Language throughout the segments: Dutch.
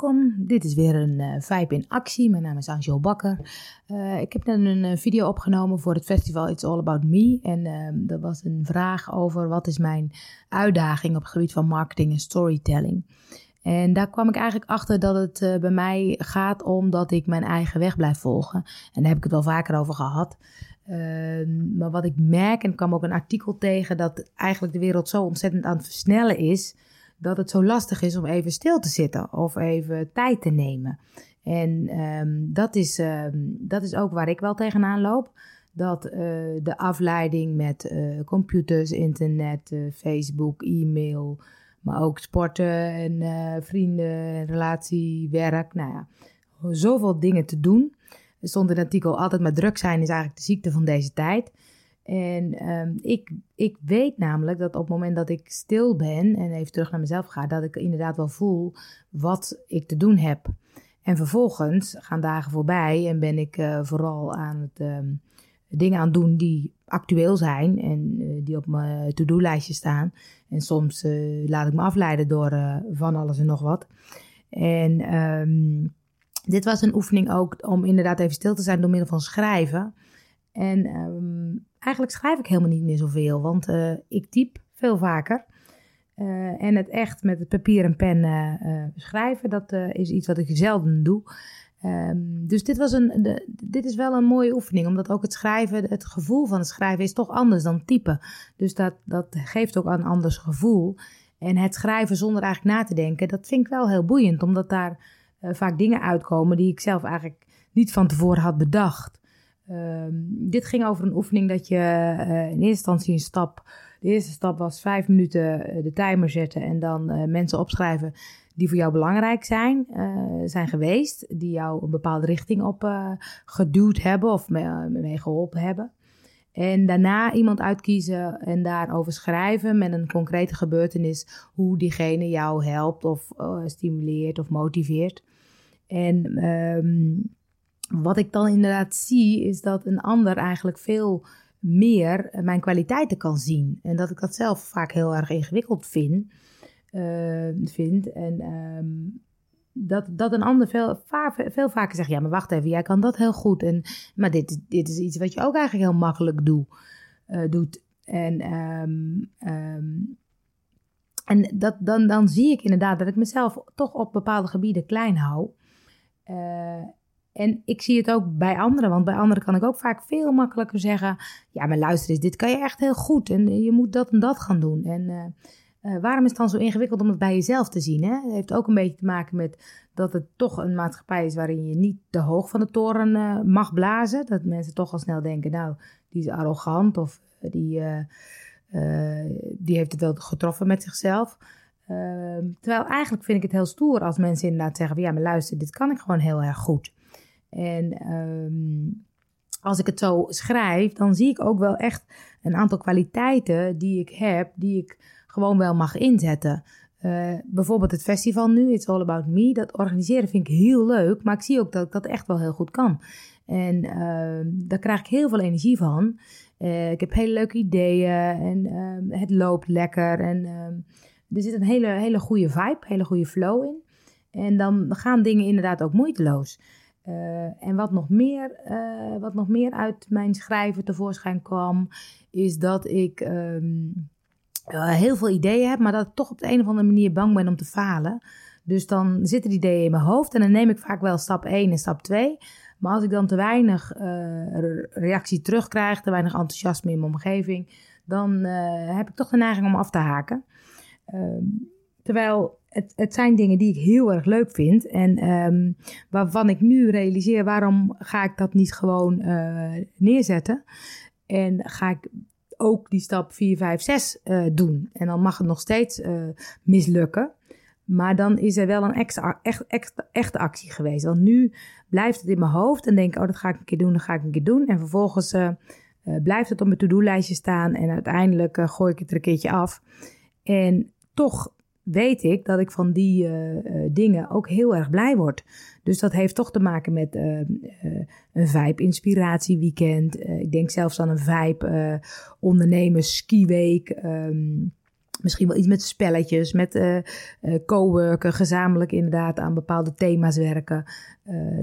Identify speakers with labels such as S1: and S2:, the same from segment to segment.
S1: welkom. Dit is weer een uh, Vibe in actie. Mijn naam is Angel Bakker. Uh, ik heb net een uh, video opgenomen voor het festival It's All About Me. En ehm, dat was een vraag over wat is mijn uitdaging op het gebied van marketing en storytelling. En daar kwam ik eigenlijk achter dat het bij mij gaat om dat ik mijn eigen weg blijf volgen. En daar heb ik het wel vaker over gehad. Ehm, maar wat ik merk, en ik kwam ook een artikel tegen, dat eigenlijk de wereld zo ontzettend aan het versnellen is dat het zo lastig is om even stil te zitten of even tijd te nemen. En um, dat, is, um, dat is ook waar ik wel tegenaan loop. Dat uh, de afleiding met uh, computers, internet, uh, Facebook, e-mail, maar ook sporten en vrienden, relatie, werk. Nou ja, zoveel dingen te doen. Er stond in het artikel: altijd maar druk zijn is eigenlijk de ziekte van deze tijd. En um, ik, ik weet namelijk dat op het moment dat ik stil ben en even terug naar mezelf ga, dat ik inderdaad wel voel wat ik te doen heb. En vervolgens gaan dagen voorbij en ben ik uh, vooral aan het um, dingen aan doen die actueel zijn en uh, die op mijn to-do-lijstje staan. En soms uh, laat ik me afleiden door van alles en nog wat. En um, dit was een oefening ook om inderdaad even stil te zijn door middel van schrijven. En eigenlijk schrijf ik helemaal niet meer zoveel, want uh, ik typ veel vaker. Uh, en het echt met het papier en pen uh, schrijven, dat is iets wat ik zelden doe. Um, dus dit, was een, dit is wel een mooie oefening, omdat ook het schrijven, het gevoel van het schrijven is toch anders dan typen. Dus dat, dat geeft ook een anders gevoel. En het schrijven zonder eigenlijk na te denken, dat vind ik wel heel boeiend, omdat daar vaak dingen uitkomen die ik zelf eigenlijk niet van tevoren had bedacht. Um, dit ging over een oefening dat je uh, in eerste instantie een stap. De eerste stap was vijf minuten uh, de timer zetten en dan uh, mensen opschrijven die voor jou belangrijk zijn, zijn geweest, die jou een bepaalde richting op geduwd hebben of mee, mee, geholpen hebben. En daarna iemand uitkiezen en daarover schrijven met een concrete gebeurtenis, hoe diegene jou helpt of stimuleert of motiveert. En um, wat ik dan inderdaad zie, is dat een ander eigenlijk veel meer mijn kwaliteiten kan zien. En dat ik dat zelf vaak heel erg ingewikkeld vind. Uh, vind. En um, dat, dat een ander veel, veel vaker zegt: Ja, maar wacht even, jij kan dat heel goed. En, maar dit, dit is iets wat je ook eigenlijk heel makkelijk doe, uh, doet. En, um, um, en dat, dan, dan zie ik inderdaad dat ik mezelf toch op bepaalde gebieden klein hou. En ik zie het ook bij anderen, want bij anderen kan ik ook vaak veel makkelijker zeggen: Ja, maar luister eens, dit kan je echt heel goed en je moet dat en dat gaan doen. En uh, uh, waarom is het dan zo ingewikkeld om het bij jezelf te zien? Hè? Het heeft ook een beetje te maken met dat het toch een maatschappij is waarin je niet te hoog van de toren mag blazen. Dat mensen toch al snel denken: Nou, die is arrogant of die, die heeft het wel getroffen met zichzelf. Ehm, terwijl eigenlijk vind ik het heel stoer als mensen inderdaad zeggen: Ja, maar luister, dit kan ik gewoon heel erg goed. En um, als ik het zo schrijf, dan zie ik ook wel echt een aantal kwaliteiten die ik heb, die ik gewoon wel mag inzetten. Uh, bijvoorbeeld het festival nu, It's All About Me, dat organiseren vind ik heel leuk, maar ik zie ook dat ik dat echt wel heel goed kan. En uh, daar krijg ik heel veel energie van. Uh, ik heb hele leuke ideeën en uh, het loopt lekker. En er zit een hele, hele goede vibe, hele goede flow in. En dan gaan dingen inderdaad ook moeiteloos. Uh, en wat nog, meer, uh, wat nog meer uit mijn schrijven tevoorschijn kwam, is dat ik um, uh, heel veel ideeën heb, maar dat ik toch op de een of andere manier bang ben om te falen. Dus dan zitten die ideeën in mijn hoofd en dan neem ik vaak wel stap 1 en stap 2. Maar als ik dan te weinig reactie terugkrijg, te weinig enthousiasme in mijn omgeving, dan heb ik toch de neiging om af te haken. Ehm, terwijl het, het zijn dingen die ik heel erg leuk vind. En um, waarvan ik nu realiseer, waarom ga ik dat niet gewoon uh, neerzetten? En ga ik ook die stap 4, 5, 6 uh, doen. En dan mag het nog steeds uh, mislukken. Maar dan is er wel een echt, echt, echte actie geweest. Want nu blijft het in mijn hoofd en denk ik, oh, dat ga ik een keer doen, dat ga ik een keer doen. En vervolgens uh, blijft het op mijn to-do-lijstje staan en uiteindelijk gooi ik het er een keertje af. En toch weet ik dat ik van die uh, uh, dingen ook heel erg blij word. Dus dat heeft toch te maken met uh, een Vibe inspiratieweekend. ik denk zelfs aan een Vibe ondernemers skiweek. Um, Misschien wel iets met spelletjes, met co-worken, gezamenlijk inderdaad aan bepaalde thema's werken.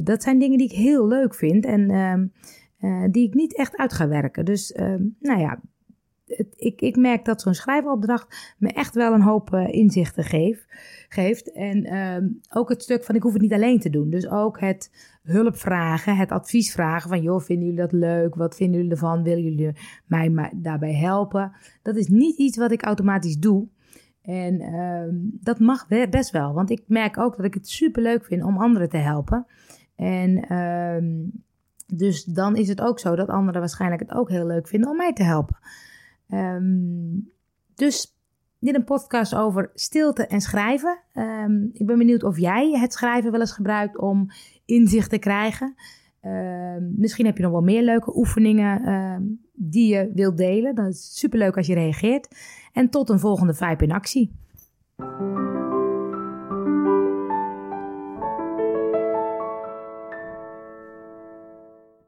S1: dat zijn dingen die ik heel leuk vind en ehm, die ik niet echt uit ga werken. Dus ehm, nou ja, ik, ik merk dat zo'n schrijfopdracht me echt wel een hoop inzichten geeft. En ehm, ook het stuk van ik hoef het niet alleen te doen. Dus ook het hulp vragen, het advies vragen van joh, vinden jullie dat leuk? Wat vinden jullie ervan? Willen jullie mij daarbij helpen? Dat is niet iets wat ik automatisch doe. En uh, dat mag best wel, want ik merk ook dat ik het super leuk vind om anderen te helpen. En uh, dus dan is het ook zo dat anderen waarschijnlijk het ook heel leuk vinden om mij te helpen. Um, dus dit een podcast over stilte en schrijven. Um, ik ben benieuwd of jij het schrijven wel eens gebruikt om inzicht te krijgen. Uh, misschien heb je nog wel meer leuke oefeningen die je wilt delen. Dat is superleuk als je reageert. En tot een volgende Vibe in actie.